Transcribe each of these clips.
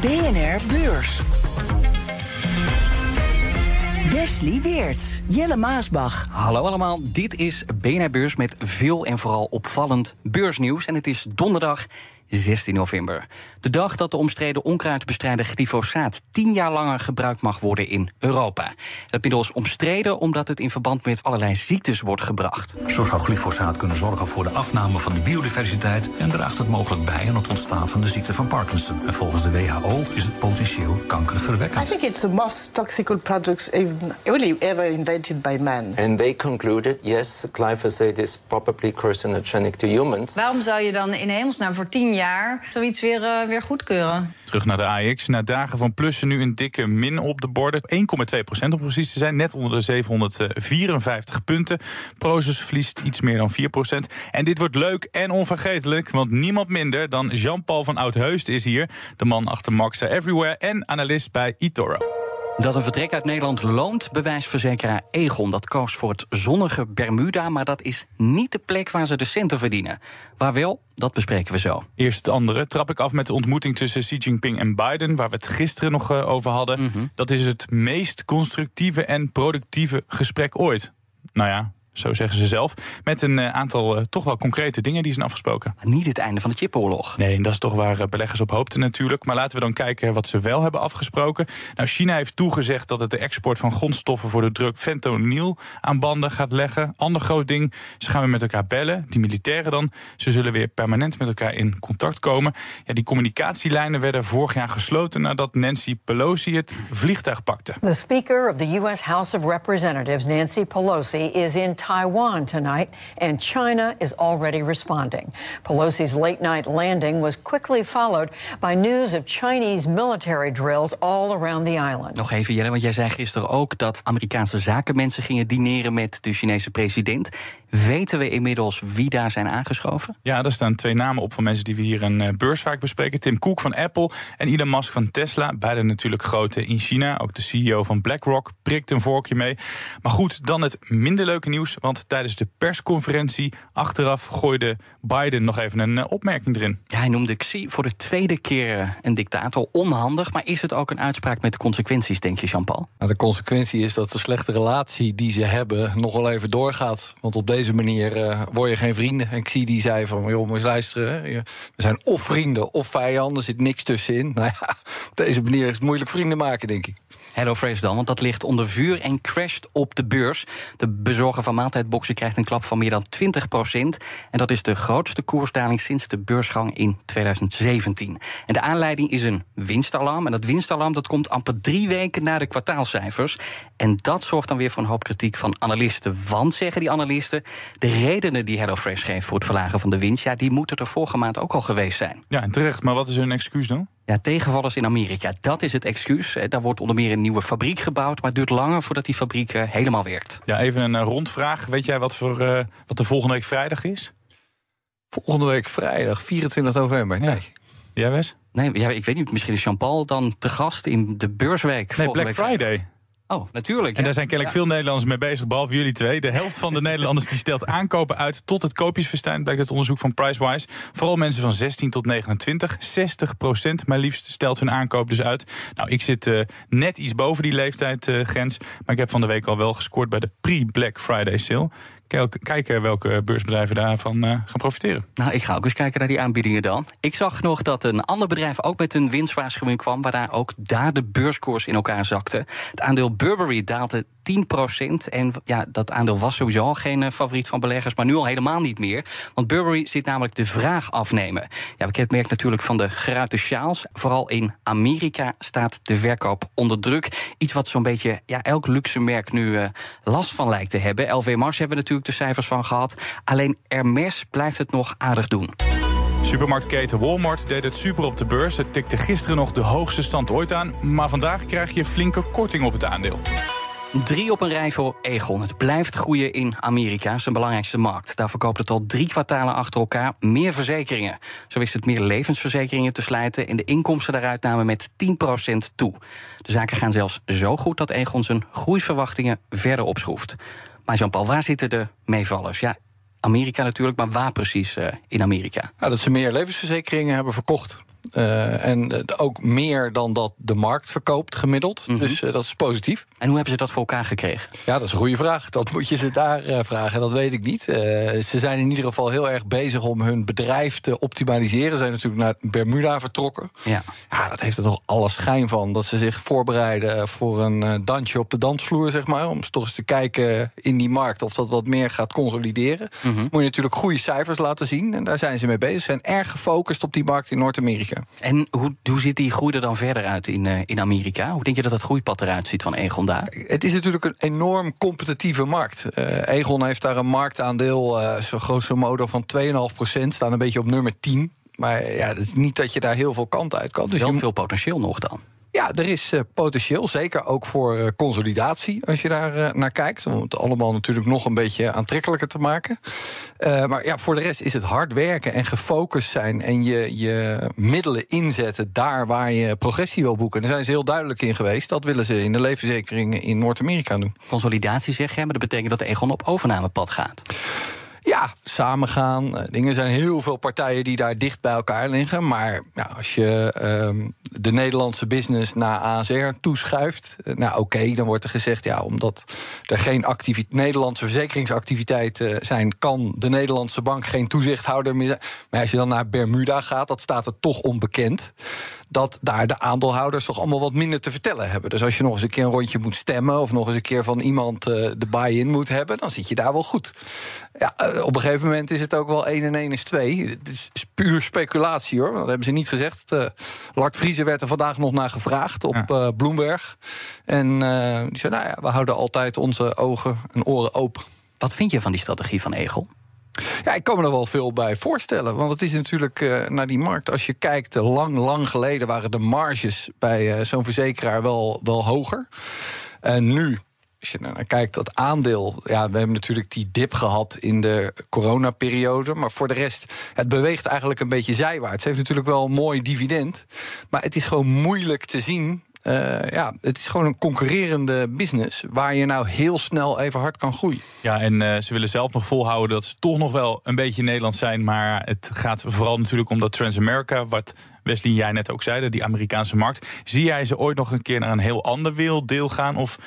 BNR Beurs. Wesley Weert, Jelle Maasbach. Hallo allemaal, dit is BNR Beurs met veel en vooral opvallend beursnieuws. En het is donderdag 16 november. De dag dat de omstreden onkruidbestrijder glyfosaat tien jaar langer gebruikt mag worden in Europa. Dat middel is omstreden omdat het in verband met allerlei ziektes wordt gebracht. Zo zou glyfosaat kunnen zorgen voor de afname van de biodiversiteit en draagt het mogelijk bij aan het ontstaan van de ziekte van Parkinson. En volgens de WHO is het potentieel kankerverwekkend. I think it's the most toxic product really ever invented by man. And they concluded, yes, glyphosate is probably carcinogenic to humans. Waarom zou je dan in hemelsnaam voor tien jaar zoiets weer, uh, weer goedkeuren? Terug naar de AX. Na dagen van plussen nu een dikke min op de borden. 1,2 procent om precies te zijn. Net onder de 754 punten. Prozus verliest iets meer dan 4 procent. En dit wordt leuk en onvergetelijk. Want niemand minder dan Jean-Paul van Oudheust is hier. De man achter Maxa Everywhere en analist bij eToro. Dat een vertrek uit Nederland loont, bewijst verzekeraar Egon. Dat koos voor het zonnige Bermuda, maar dat is niet de plek waar ze de centen verdienen. Waar wel, dat bespreken we zo. Eerst het andere. Trap ik af met de ontmoeting tussen Xi Jinping en Biden, waar we het gisteren nog uh, over hadden. Mm -hmm. Dat is het meest constructieve en productieve gesprek ooit. Nou ja, zo zeggen ze zelf. Met een uh, aantal uh, toch wel concrete dingen die zijn afgesproken. Niet het einde van de chipoorlog. Nee, dat is toch waar uh, beleggers op hoopten natuurlijk. Maar laten we dan kijken wat ze wel hebben afgesproken. Nou, China heeft toegezegd dat het de export van grondstoffen voor de druk fentanyl aan banden gaat leggen. Ander groot ding, ze gaan weer met elkaar bellen. Die militairen dan. Ze zullen weer permanent met elkaar in contact komen. Ja, die communicatielijnen werden vorig jaar gesloten nadat Nancy Pelosi het vliegtuig pakte. The Speaker of the U.S. House of Representatives, Nancy Pelosi, is in Taiwan tonight, and China is already responding. Pelosi's late night landing was quickly followed by news of Chinese military drills all around the island. Nog even, Jelle, want jij zei gisteren ook dat Amerikaanse zakenmensen gingen dineren met de Chinese president. Weten we inmiddels wie daar zijn aangeschoven? Ja, er staan twee namen op van mensen die we hier in beurs vaak bespreken: Tim Cook van Apple en Elon Musk van Tesla. Beide natuurlijk grote in China. Ook de CEO van BlackRock prikt een vorkje mee. Maar goed, dan het minder leuke nieuws. Want tijdens de persconferentie achteraf gooide Biden nog even een opmerking erin. Ja, hij noemde Xi voor de tweede keer een dictator. Onhandig, maar is het ook een uitspraak met consequenties, denk je, Jean-Paul? Nou, de consequentie is dat de slechte relatie die ze hebben nog wel even doorgaat. Want op deze manier uh, word je geen vrienden. En Xi die zei van, joh, moet eens luisteren. Hè? We zijn of vrienden of vijanden, er zit niks tussenin. Nou ja, op deze manier is het moeilijk vrienden maken, denk ik. HelloFresh dan, want dat ligt onder vuur en crasht op de beurs. De bezorger van maaltijdboxen krijgt een klap van meer dan 20 procent. En dat is de grootste koersdaling sinds de beursgang in 2017. En de aanleiding is een winstalarm. En dat winstalarm dat komt amper drie weken na de kwartaalcijfers. En dat zorgt dan weer voor een hoop kritiek van analisten. Want, zeggen die analisten, de redenen die HelloFresh geeft voor het verlagen van de winst... ja, die moeten er vorige maand ook al geweest zijn. Ja, terecht. Maar wat is hun excuus dan? Ja, tegenvallers in Amerika, dat is het excuus. Daar wordt onder meer een nieuwe fabriek gebouwd, maar het duurt langer voordat die fabriek helemaal werkt. Ja, even een rondvraag. Weet jij wat, voor, uh, wat de volgende week vrijdag is? Volgende week vrijdag, 24 november. Nee. Ja. Jij Wes? Nee, ja, ik weet niet. Misschien is Jean-Paul dan te gast in de beursweek. Nee, Black Friday. Oh, natuurlijk. En daar zijn kennelijk ja. veel Nederlanders mee bezig, behalve jullie twee. De helft van de Nederlanders die stelt aankopen uit tot het koopjesverstuin, blijkt uit onderzoek van Pricewise. Vooral mensen van 16 tot 29. 60 procent maar liefst stelt hun aankoop dus uit. Nou, ik zit uh, net iets boven die leeftijdgrens, uh, maar ik heb van de week al wel gescoord bij de pre-Black Friday sale kijken welke beursbedrijven daarvan uh, gaan profiteren. Nou, ik ga ook eens kijken naar die aanbiedingen dan. Ik zag nog dat een ander bedrijf ook met een winstwaarschuwing kwam... waarna ook daar de beurskoers in elkaar zakte. Het aandeel Burberry daalde 10% En ja, dat aandeel was sowieso al geen uh, favoriet van beleggers, maar nu al helemaal niet meer. Want Burberry zit namelijk de vraag afnemen. Ja, ik merk natuurlijk van de geruite sjaals. Vooral in Amerika staat de verkoop onder druk. Iets wat zo'n beetje ja, elk luxe merk nu uh, last van lijkt te hebben. LV Mars hebben we natuurlijk de cijfers van gehad. Alleen Hermes blijft het nog aardig doen. Supermarktketen Walmart deed het super op de beurs. Het tikte gisteren nog de hoogste stand ooit aan. Maar vandaag krijg je flinke korting op het aandeel. Drie op een rij voor Egon. Het blijft groeien in Amerika, zijn belangrijkste markt. Daar verkoopt het al drie kwartalen achter elkaar meer verzekeringen. Zo wist het meer levensverzekeringen te slijten... en de inkomsten daaruit namen met 10% toe. De zaken gaan zelfs zo goed dat Egon zijn groeiverwachtingen verder opschroeft. Maar Jean-Paul, waar zitten de meevallers? Ja, Amerika natuurlijk, maar waar precies uh, in Amerika? Nou, dat ze meer levensverzekeringen hebben verkocht. Uh, en uh, ook meer dan dat de markt verkoopt gemiddeld. Mm -hmm. Dus uh, dat is positief. En hoe hebben ze dat voor elkaar gekregen? Ja, dat is een goede vraag. Dat moet je ze daar vragen. Dat weet ik niet. ze zijn in ieder geval heel erg bezig om hun bedrijf te optimaliseren. Ze zijn natuurlijk naar Bermuda vertrokken. Ja, ja dat heeft er toch alle schijn van. Dat ze zich voorbereiden voor een dansje op de dansvloer, zeg maar. Om toch eens te kijken in die markt of dat wat meer gaat consolideren. Mm -hmm. Moet je natuurlijk goede cijfers laten zien. En daar zijn ze mee bezig. Ze zijn erg gefocust op die markt in Noord-Amerika. En hoe, hoe ziet die groei er dan verder uit in, uh, in Amerika? Hoe denk je dat het groeipad eruit ziet van Egon daar? Het is natuurlijk een enorm competitieve markt. Uh, Egon heeft daar een marktaandeel, uh, zo grosso modo, van 2,5 procent. Staan een beetje op nummer 10. Maar ja, het is niet dat je daar heel veel kant uit kan. Dus wel je... veel potentieel nog dan. Ja, er is uh, potentieel, zeker ook voor uh, consolidatie, als je daar uh, naar kijkt. Om het allemaal natuurlijk nog een beetje aantrekkelijker te maken. maar ja, voor de rest is het hard werken en gefocust zijn en je, je middelen inzetten daar waar je progressie wil boeken. Daar zijn ze heel duidelijk in geweest. Dat willen ze in de levensverzekeringen in Noord-Amerika doen. Consolidatie zeg je, maar dat betekent dat Egon op overnamepad gaat. Ja, samengaan. Dingen zijn heel veel partijen die daar dicht bij elkaar liggen. Maar als je um, de Nederlandse business naar ASR toeschuift, nou oké, dan wordt er gezegd ja, omdat er geen Nederlandse verzekeringsactiviteiten zijn, kan de Nederlandse bank geen toezichthouder meer. Maar als je dan naar Bermuda gaat, dat staat er toch onbekend. Dat daar de aandeelhouders toch allemaal wat minder te vertellen hebben. Dus als je nog eens een keer een rondje moet stemmen. of nog eens een keer van iemand uh, de buy-in moet hebben. dan zit je daar wel goed. Ja, op een gegeven moment is het ook wel 1 en 1 is 2. Het is puur speculatie hoor. Dat hebben ze niet gezegd. Uh, Lart Vriezer werd er vandaag nog naar gevraagd op ja. Bloomberg. En die zei: Nou ja, we houden altijd onze ogen en oren open. Wat vind je van die strategie van Egel? Ja, ik kan me er wel veel bij voorstellen. Want het is natuurlijk uh, naar die markt. Als je kijkt, lang, lang geleden waren de marges bij uh, zo'n verzekeraar wel, wel hoger. En nu. Als je naar kijkt, dat aandeel. Ja, we hebben natuurlijk die dip gehad in de coronaperiode. Maar voor de rest, het beweegt eigenlijk een beetje zijwaarts. Het heeft natuurlijk wel een mooi dividend. Maar het is gewoon moeilijk te zien uh, ja, het is gewoon een concurrerende business waar je nou heel snel even hard kan groeien. Ja, en uh, ze willen zelf nog volhouden dat ze toch nog wel een beetje Nederland zijn. Maar het gaat vooral natuurlijk om dat Transamerica, wat Wesley jij net ook zei, die Amerikaanse markt. Zie jij ze ooit nog een keer naar een heel ander werelddeel gaan? Of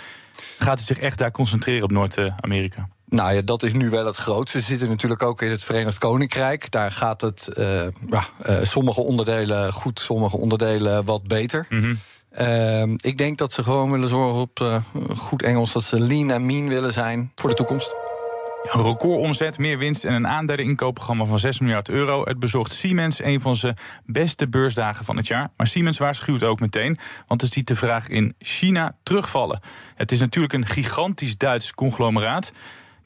gaat het zich echt daar concentreren op Noord-Amerika? Nou ja, dat is nu wel het grootste. Ze zitten natuurlijk ook in het Verenigd Koninkrijk. Daar gaat het uh, ja, uh, sommige onderdelen goed, sommige onderdelen wat beter. Mm -hmm. Uh, ik denk dat ze gewoon willen zorgen op uh, goed Engels dat ze lean en mean willen zijn voor de toekomst. Een recordomzet, meer winst en een aandelen-inkoopprogramma van 6 miljard euro. Het bezorgt Siemens een van zijn beste beursdagen van het jaar. Maar Siemens waarschuwt ook meteen, want het ziet de vraag in China terugvallen. Het is natuurlijk een gigantisch Duits conglomeraat.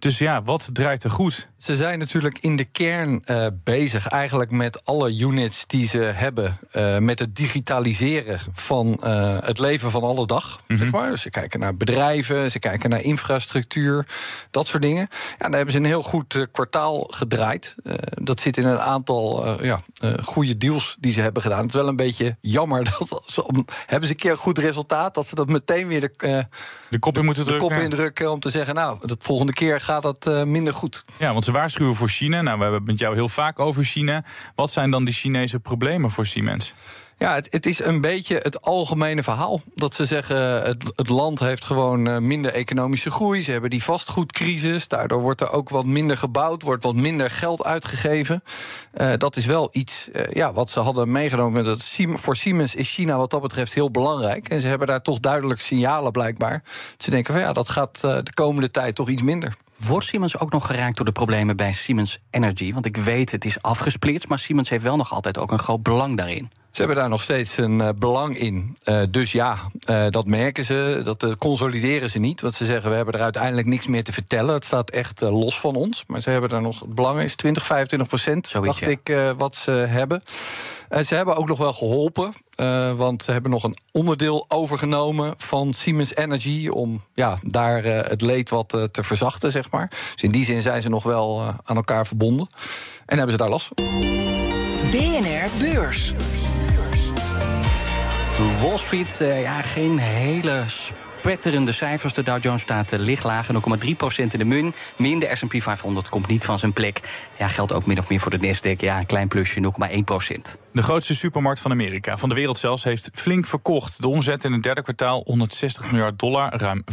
Dus ja, wat draait er goed? Ze zijn natuurlijk in de kern uh, bezig, eigenlijk met alle units die ze hebben, uh, met het digitaliseren van uh, het leven van alle dag. Mm -hmm. zeg maar. Dus ze kijken naar bedrijven, ze kijken naar infrastructuur, dat soort dingen. Ja, daar hebben ze een heel goed kwartaal gedraaid. dat zit in een aantal ja, goede deals die ze hebben gedaan. Het is wel een beetje jammer dat ze om, hebben ze een keer een goed resultaat, dat ze dat meteen weer de, de kop in moeten de drukken. kop indrukken om te zeggen, nou, de volgende keer gaat dat uh, minder goed. Ja, want ze waarschuwen voor China. Nou, we hebben het met jou heel vaak over China. Wat zijn dan de Chinese problemen voor Siemens? Ja, het, het, is een beetje het algemene verhaal. Dat ze zeggen, het, het land heeft gewoon uh, minder economische groei. Ze hebben die vastgoedcrisis. Daardoor wordt er ook wat minder gebouwd, wordt wat minder geld uitgegeven. Uh, dat is wel iets uh, ja, wat ze hadden meegenomen. Dat voor Siemens is China wat dat betreft heel belangrijk. En ze hebben daar toch duidelijk signalen blijkbaar. Ze denken van ja, dat gaat de komende tijd toch iets minder. Wordt Siemens ook nog geraakt door de problemen bij Siemens Energy? Want ik weet, het is afgesplitst, maar Siemens heeft wel nog altijd ook een groot belang daarin. Ze hebben daar nog steeds een uh, belang in. Uh, dus ja, uh, dat merken ze. Dat consolideren ze niet. Want ze zeggen, we hebben er uiteindelijk niks meer te vertellen. Het staat echt los van ons. Maar ze hebben daar nog... Het belang is 20, 25 procent, dacht ja. ik, wat ze hebben. ze hebben ook nog wel geholpen. want ze hebben nog een onderdeel overgenomen van Siemens Energy... om ja, daar het leed wat te verzachten, zeg maar. Dus in die zin zijn ze nog wel aan elkaar verbonden. En hebben ze daar last van. BNR Beurs. Wall Street, uh, ja, geen hele spetterende cijfers. De Dow Jones staat uh, licht lager, 0,3% in de mun. Min de S&P 500 komt niet van zijn plek. Ja, geldt ook min of meer voor de Nasdaq. Ja, een klein plusje, 0,1%. De grootste supermarkt van Amerika, van de wereld zelfs, heeft flink verkocht. De omzet in het derde kwartaal 160 miljard dollar, ruim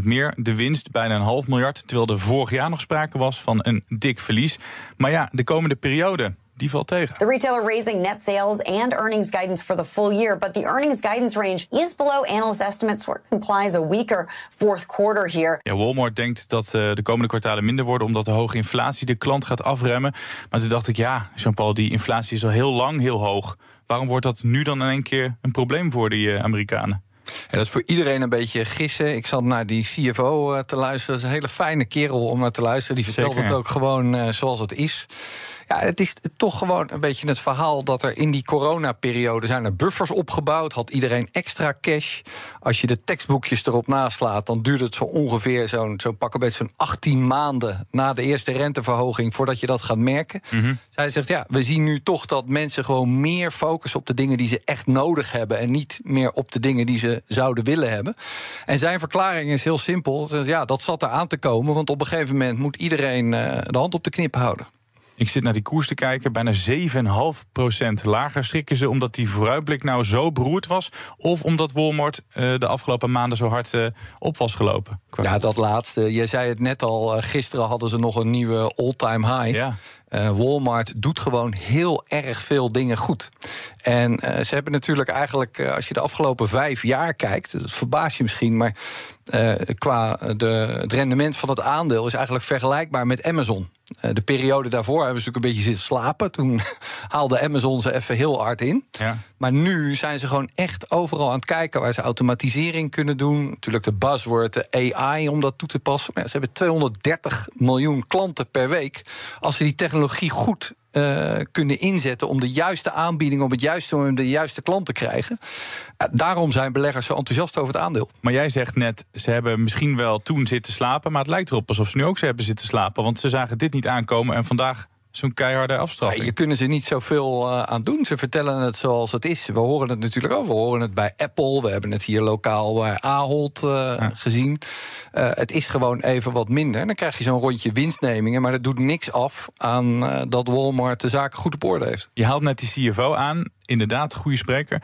5% meer. De winst bijna een half miljard, terwijl er vorig jaar nog sprake was van een dik verlies. Maar ja, de komende periode, die valt tegen. The retailer raising net sales and earnings guidance for the full year, but the earnings guidance range is below analyst estimates, of implies a weaker fourth quarter here. Ja, Walmart denkt dat uh, de komende kwartalen minder worden omdat de hoge inflatie de klant gaat afremmen. Maar toen dacht ik, ja, Jean-Paul, die inflatie is al heel lang heel hoog. Waarom wordt dat nu dan in één keer een probleem voor die uh, Amerikanen? Ja, dat is voor iedereen een beetje gissen. Ik zat naar die CFO uh, te luisteren. Dat is een hele fijne kerel om naar te luisteren. Die vertelt Zeker, ja. het ook gewoon uh, zoals het is. Ja, het is toch gewoon een beetje het verhaal dat er in die coronaperiode zijn er buffers opgebouwd. Had iedereen extra cash. Als je de tekstboekjes erop naslaat, dan duurt het zo ongeveer zo'n zo pak een beetje zo'n 18 maanden na de eerste renteverhoging voordat je dat gaat merken. Mhm. Zij zegt ja, we zien nu toch dat mensen gewoon meer focussen op de dingen die ze echt nodig hebben en niet meer op de dingen die ze zouden willen hebben. En zijn verklaring is heel simpel. Ze zegt, Ja, dat zat er aan te komen, want op een gegeven moment moet iedereen uh, de hand op de knip houden. Ik zit naar die koers te kijken, bijna 7,5% lager. Schrikken ze omdat die vooruitblik nou zo beroerd was? Of omdat Walmart uh, de afgelopen maanden zo hard uh, op was gelopen? Ja, dat laatste. Je zei het net al, uh, gisteren hadden ze nog een nieuwe all-time high. Ja. Walmart doet gewoon heel erg veel dingen goed. En ze hebben natuurlijk eigenlijk, als je de afgelopen vijf jaar kijkt, dat verbaast je misschien, maar qua de, het rendement van het aandeel is eigenlijk vergelijkbaar met Amazon. De periode daarvoor hebben ze natuurlijk een beetje zitten slapen. Toen haalde Amazon ze even heel hard in. Ja. Maar nu zijn ze gewoon echt overal aan het kijken waar ze automatisering kunnen doen. Natuurlijk de buzzword, de AI om dat toe te passen. Maar ja, ze hebben 230 miljoen klanten per week. Als ze die technologie goed uh, kunnen inzetten om de juiste aanbieding op het juiste moment de juiste klant te krijgen. Uh, daarom zijn beleggers zo enthousiast over het aandeel. Maar jij zegt net, ze hebben misschien wel toen zitten slapen, maar het lijkt erop alsof ze nu ook ze hebben zitten slapen. Want ze zagen dit niet aankomen en vandaag zo'n keiharde afstraffing. Ja, je kunnen ze niet zoveel uh, aan doen. Ze vertellen het zoals het is. We horen het natuurlijk ook. We horen het bij Apple. We hebben het hier lokaal bij Ahold uh, ja. gezien. Uh, het is gewoon even wat minder. En dan krijg je zo'n rondje winstnemingen. Maar dat doet niks af aan dat Walmart de zaken goed op orde heeft. Je haalt net die CFO aan. Inderdaad, goede spreker.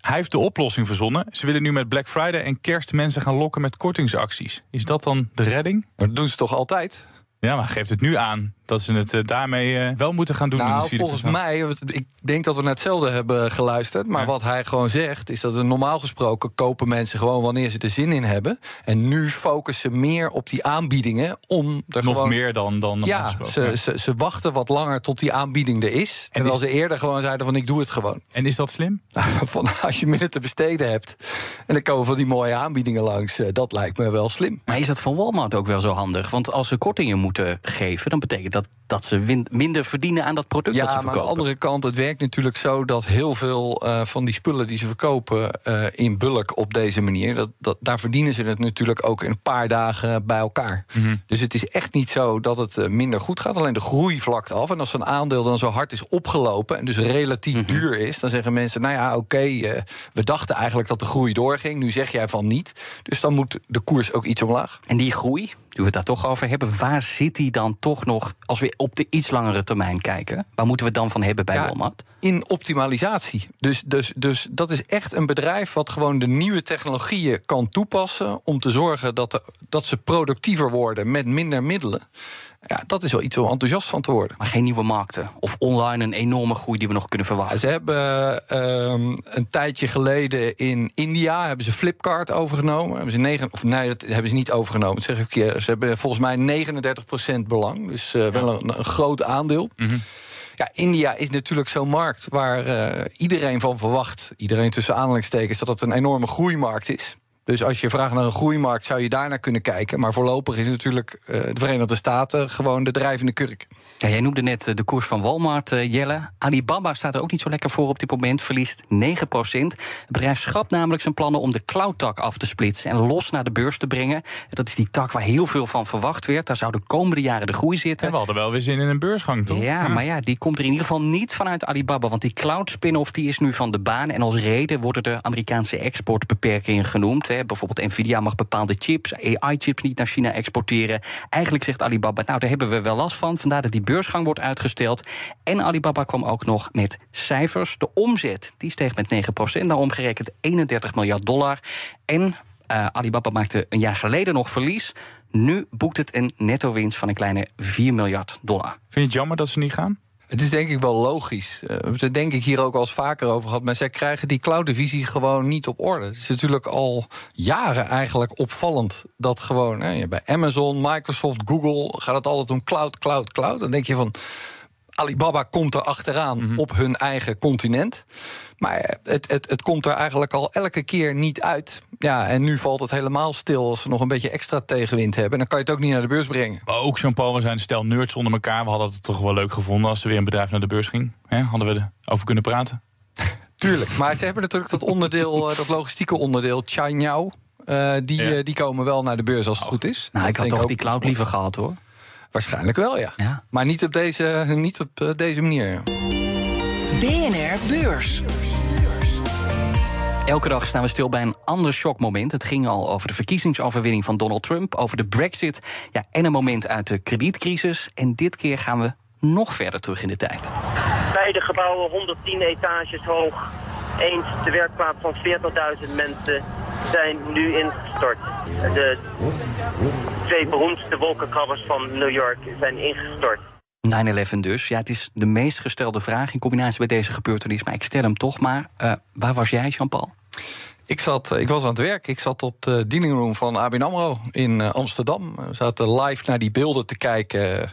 Hij heeft de oplossing verzonnen. Ze willen nu met Black Friday en kerst mensen gaan lokken met kortingsacties. Is dat dan de redding? Maar dat doen ze toch altijd? Ja, maar geeft het nu aan dat ze het uh, daarmee uh, wel moeten gaan doen. Nou, volgens mij, ik denk dat we net hetzelfde hebben geluisterd. Maar ja. wat hij gewoon zegt, is dat er normaal gesproken kopen mensen gewoon wanneer ze er zin in hebben. En nu focussen ze meer op die aanbiedingen om er Nog gewoon... meer dan, dan ja, ze, ja. Ze, ze, wachten wat langer tot die aanbieding er is. Terwijl is... ze eerder gewoon zeiden van ik doe het gewoon. En is dat slim? van, als je minder te besteden hebt en dan komen van die mooie aanbiedingen langs, dat lijkt me wel slim. Maar is dat van Walmart ook wel zo handig? Want als ze kortingen moeten geven, dan betekent dat dat ze minder verdienen aan dat product ja, dat ze verkopen. Maar aan de andere kant, het werkt natuurlijk zo dat heel veel uh, van die spullen die ze verkopen uh, in bulk op deze manier, dat, dat, daar verdienen ze het natuurlijk ook in een paar dagen bij elkaar. Mm -hmm. Dus het is echt niet zo dat het uh, minder goed gaat. Alleen de groei vlakt af. En als zo'n aandeel dan zo hard is opgelopen en dus relatief mm -hmm. duur is, dan zeggen mensen: Nou ja, oké, okay, we dachten eigenlijk dat de groei doorging. Nu zeg jij van niet. Dus dan moet de koers ook iets omlaag. En die groei, nu we het daar toch over hebben, waar zit die dan toch nog als we op de iets langere termijn kijken? Waar moeten we het dan van hebben bij ja, Walmart? In optimalisatie. Dus, dus, dus dat is echt een bedrijf wat gewoon de nieuwe technologieën kan toepassen om te zorgen dat, de, dat ze productiever worden met minder middelen. Ja, dat is wel iets om enthousiast van te worden. Maar geen nieuwe markten? Of online een enorme groei die we nog kunnen verwachten? Ze hebben um, een tijdje geleden in India hebben ze Flipkart overgenomen. Hebben ze negen, of nee, dat hebben ze niet overgenomen. Dat zeg ik Ze hebben volgens mij 39% belang. Dus uh, wel een, een, groot aandeel. Mm -hmm. Ja, India is natuurlijk zo'n markt waar uh, iedereen van verwacht, iedereen tussen aanhalingstekens, dat het een enorme groeimarkt is. Dus als je vraagt naar een groeimarkt, zou je daar naar kunnen kijken. Maar voorlopig is natuurlijk uh, de Verenigde Staten gewoon de drijvende kurk. Ja, jij noemde net de koers van Walmart, uh, Jelle. Alibaba staat er ook niet zo lekker voor op dit moment, verliest 9% Het bedrijf schrapt namelijk zijn plannen om de cloud-tak af te splitsen en los naar de beurs te brengen. Dat is die tak waar heel veel van verwacht werd. Daar zou de komende jaren de groei zitten. En we hadden wel weer zin in een beursgang, toch? Ja, maar ja, die komt er in ieder geval niet vanuit Alibaba. Want die cloud spin-off die is nu van de baan. En als reden worden de Amerikaanse exportbeperkingen genoemd. Hè. Bijvoorbeeld Nvidia mag bepaalde chips, AI-chips niet naar China exporteren. Eigenlijk zegt Alibaba, nou daar hebben we wel last van. Vandaar dat die beursgang wordt uitgesteld. En Alibaba kwam ook nog met cijfers. De omzet die steeg met 9%, naar omgerekend 31 miljard dollar. En uh, Alibaba maakte een jaar geleden nog verlies. Nu boekt het een netto-winst van een kleine 4 miljard dollar. Vind je het jammer dat ze niet gaan? Het is denk ik wel logisch. Uh, hebben het denk ik hier ook al eens vaker over gehad. Maar zij krijgen die cloud-divisie gewoon niet op orde. Het is natuurlijk al jaren eigenlijk opvallend dat gewoon hè, bij Amazon, Microsoft, Google gaat het altijd om cloud, cloud, cloud. Dan denk je van Alibaba komt er achteraan mm -hmm. op hun eigen continent. Maar het, het, het komt er eigenlijk al elke keer niet uit. Ja, en nu valt het helemaal stil als we nog een beetje extra tegenwind hebben. Dan kan je het ook niet naar de beurs brengen. Maar ook Jean-Paul, we zijn stel nerds onder elkaar. We hadden het toch wel leuk gevonden als er weer een bedrijf naar de beurs ging. He, hadden we erover kunnen praten? Tuurlijk, maar ze hebben natuurlijk dat onderdeel, dat logistieke onderdeel, Chainyao. Uh, die, ja. uh, die komen wel naar de beurs als het goed is. Nou, ik had toch die cloud liever gehad hoor. Waarschijnlijk wel, ja. ja. Maar niet op deze, niet op uh, deze manier. BNR Beurs. Elke dag staan we stil bij een ander shockmoment. Het ging al over de verkiezingsoverwinning van Donald Trump, over de Brexit ja, en een moment uit de kredietcrisis. En dit keer gaan we nog verder terug in de tijd. Beide gebouwen 110 etages hoog. Eens de werkplaats van 40.000 mensen zijn nu ingestort. De twee beroemdste wolkenkrabbers van New York zijn ingestort. 9-11 dus. Ja, het is de meest gestelde vraag in combinatie met deze gebeurtenis. Maar ik stel hem toch maar. Uh, waar was jij, Jean-Paul? Ik, zat, ik was aan het werk. Ik zat op de dining room van ABN AMRO in Amsterdam. We zaten live naar die beelden te kijken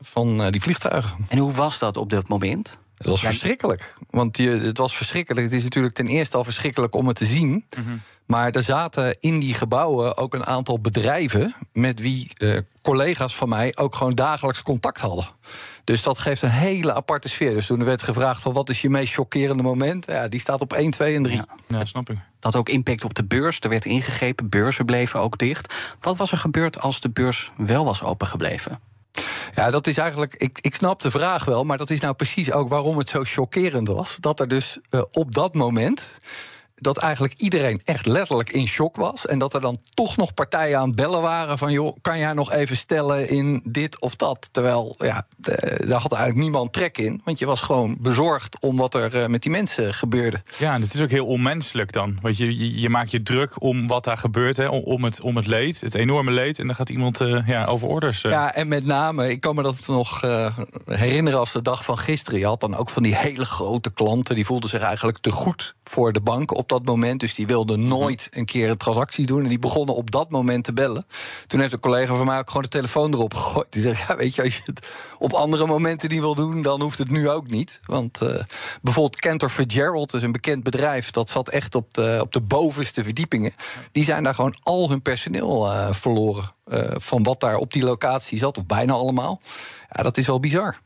van die vliegtuigen. En hoe was dat op dat moment? Het was verschrikkelijk. Want je, het was verschrikkelijk. Het is natuurlijk ten eerste al verschrikkelijk om het te zien. Mm -hmm. Maar er zaten in die gebouwen ook een aantal bedrijven... met wie uh, collega's van mij ook gewoon dagelijks contact hadden. Dus dat geeft een hele aparte sfeer. Dus toen er werd gevraagd van wat is je meest chockerende moment... Ja, die staat op 1, 2 en 3. Ja, ja, snap ik. Dat had ook impact op de beurs. Er werd ingegrepen, beurzen bleven ook dicht. Wat was er gebeurd als de beurs wel was opengebleven? Ja, dat is eigenlijk. Ik, ik snap de vraag wel, maar dat is nou precies ook waarom het zo chockerend was. Dat er dus uh, op dat moment dat eigenlijk iedereen echt letterlijk in shock was. En dat er dan toch nog partijen aan het bellen waren van... joh, kan jij nog even stellen in dit of dat? Terwijl, ja, daar had eigenlijk niemand trek in. Want je was gewoon bezorgd om wat er uh, met die mensen gebeurde. Ja, en het is ook heel onmenselijk dan. Want je, je, je maakt je druk om wat daar gebeurt, hè, om, het, om het leed. Het enorme leed. En dan gaat iemand uh, ja, over orders. Uh. Ja, en met name, ik kan me dat nog herinneren als de dag van gisteren. Je had dan ook van die hele grote klanten... die voelden zich eigenlijk te goed voor de bank op dat moment. Dus die wilden nooit een keer een transactie doen. En die begonnen op dat moment te bellen. Toen heeft een collega van mij ook gewoon de telefoon erop gegooid. Die zei, ja, weet je, als je het op andere momenten niet wil doen... dan hoeft het nu ook niet. Want uh, bijvoorbeeld Cantor Fitzgerald is een bekend bedrijf... dat zat echt op de, op de bovenste verdiepingen. Die zijn daar gewoon al hun personeel uh, verloren. Uh, van wat daar op die locatie zat, of bijna allemaal. Ja, dat is wel bizar.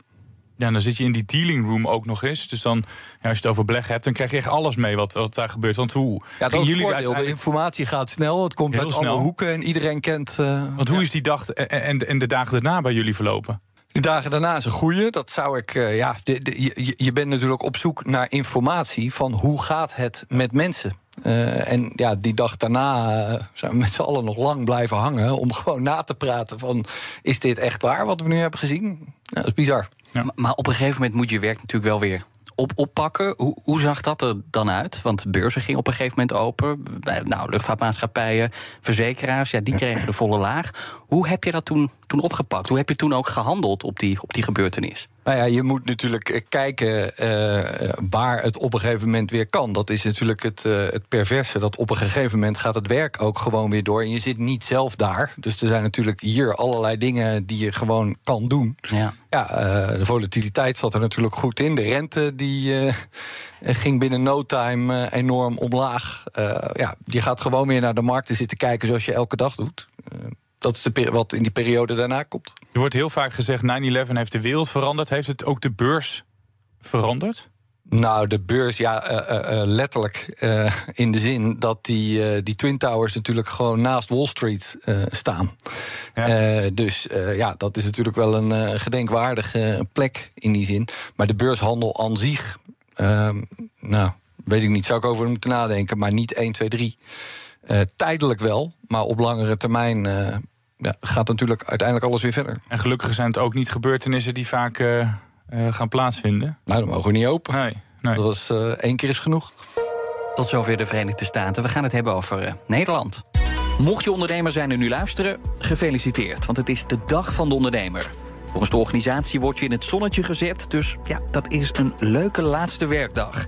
Ja, dan zit je in die dealing room ook nog eens. Dus dan, ja, als je het over beleggen hebt, dan krijg je echt alles mee wat, wat daar gebeurt. Want hoe. Ja, dat is jullie voordeel. De informatie gaat snel. Het komt uit alle hoeken en iedereen kent. Uh, Want hoe ja. is die dag en, en, de dagen daarna bij jullie verlopen? De dagen daarna is een goede. Dat zou ik. Uh, ja, de, de, je, je bent natuurlijk op zoek naar informatie van hoe gaat het met mensen. Uh, en ja, die dag daarna uh, zijn we met z'n allen nog lang blijven hangen om gewoon na te praten van is dit echt waar wat we nu hebben gezien? Nou, dat is bizar. Ja. Maar, op een gegeven moment moet je werk natuurlijk wel weer op, oppakken. Hoe, hoe zag dat er dan uit? Want de beurzen gingen op een gegeven moment open. Nou, luchtvaartmaatschappijen, verzekeraars, ja, die kregen de volle laag. Hoe heb je dat toen, toen opgepakt? Hoe heb je toen ook gehandeld op die, op die gebeurtenis? Nou ja, je moet natuurlijk eh, kijken uh, waar het op een gegeven moment weer kan. Dat is natuurlijk het, uh, het perverse. Dat op een gegeven moment gaat het werk ook gewoon weer door. En je zit niet zelf daar. Dus er zijn natuurlijk hier allerlei dingen die je gewoon kan doen. Ja. Ja, de volatiliteit zat er natuurlijk goed in. De rente die ging binnen no time enorm omlaag. ja, je gaat gewoon weer naar de markten zitten kijken zoals je elke dag doet dat is de wat in die periode daarna komt. Er wordt heel vaak gezegd: 9-11 heeft de wereld veranderd. Heeft het ook de beurs veranderd? Nou, de beurs, ja, uh, uh, letterlijk uh, in de zin dat die, die Twin Towers natuurlijk gewoon naast Wall Street staan. Ja. dus ja, dat is natuurlijk wel een gedenkwaardige plek in die zin. Maar de beurshandel aan zich, ehm, nou, weet ik niet, zou ik over moeten nadenken, maar niet 1, 2, 3. tijdelijk wel, maar op langere termijn ja, gaat natuurlijk uiteindelijk alles weer verder. En gelukkig zijn het ook niet gebeurtenissen die vaak uh, uh, gaan plaatsvinden. Nou, dan mogen we niet open. Nee, nee. Dat was uh, één keer is genoeg. Tot zover de Verenigde Staten. We gaan het hebben over Nederland. Mocht je ondernemer zijn en nu luisteren, gefeliciteerd. Want het is de dag van de ondernemer. Volgens de organisatie word je in het zonnetje gezet. Dus ja, dat is een leuke laatste werkdag.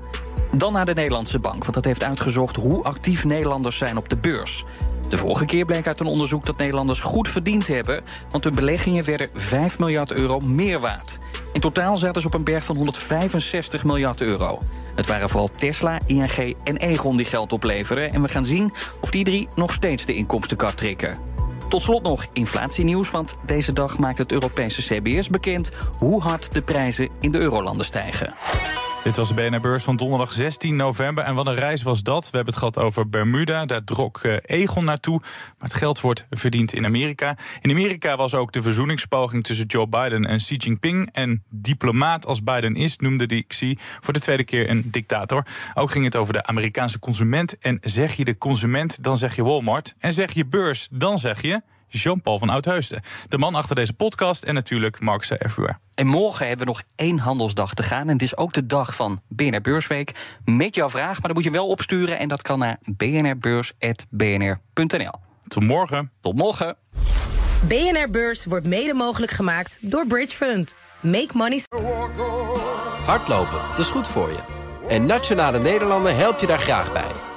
Dan naar de Nederlandse Bank, want dat heeft uitgezocht hoe actief Nederlanders zijn op de beurs. De vorige keer bleek uit een onderzoek dat Nederlanders goed verdiend hebben, want hun beleggingen werden 5 miljard euro meer waard. In totaal zaten ze op een berg van 165 miljard euro. Het waren vooral Tesla, ING en Egon die geld opleveren. En we gaan zien of die drie nog steeds de inkomstenkart trekken. Tot slot nog inflatienieuws, want deze dag maakt het Europese CBS bekend hoe hard de prijzen in de eurolanden stijgen. Dit was de BNR Beurs van donderdag 16 november. En wat een reis was dat. We hebben het gehad over Bermuda. Daar trok eh, Egon naartoe. Maar het geld wordt verdiend in Amerika. In Amerika was ook de verzoeningspoging tussen Joe Biden en Xi Jinping. En diplomaat als Biden is, noemde die Xi voor de tweede keer een dictator. Ook ging het over de Amerikaanse consument. En zeg je de consument, dan zeg je Walmart. En zeg je beurs, dan zeg je Jean-Paul van Oudheusden. De man achter deze podcast en natuurlijk Mark Everywhere. En morgen hebben we nog één handelsdag te gaan. En het is ook de dag van BNR Beursweek. Met jouw vraag, maar dan moet je wel opsturen. En dat kan naar bnrbeurs.bnr.nl. Tot morgen. Tot morgen. BNR Beurs wordt mede mogelijk gemaakt door Bridge Fund. Make money. Hardlopen, dat is goed voor je. En Nationale Nederlanden helpt je daar graag bij.